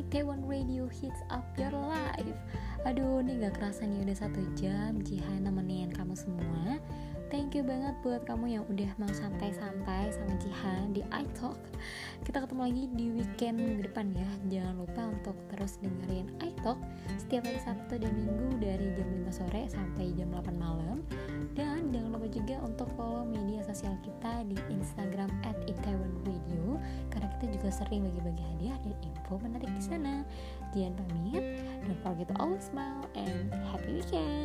Itaewon Radio Hits Up Your Life. Aduh, ini gak kerasa nih udah satu jam. Jihan nemenin kamu semua. Thank you banget buat kamu yang udah mau santai-santai sama Jihan di iTalk. Kita ketemu lagi di weekend minggu depan ya. Jangan lupa untuk terus dengerin iTalk Setiap hari Sabtu dan Minggu dari jam 5 sore sampai jam 8 malam. Dan jangan lupa juga untuk follow media sosial kita di Instagram at juga sering bagi-bagi hadiah dan info menarik di sana Jihan pamit, don't forget to always smile and happy weekend!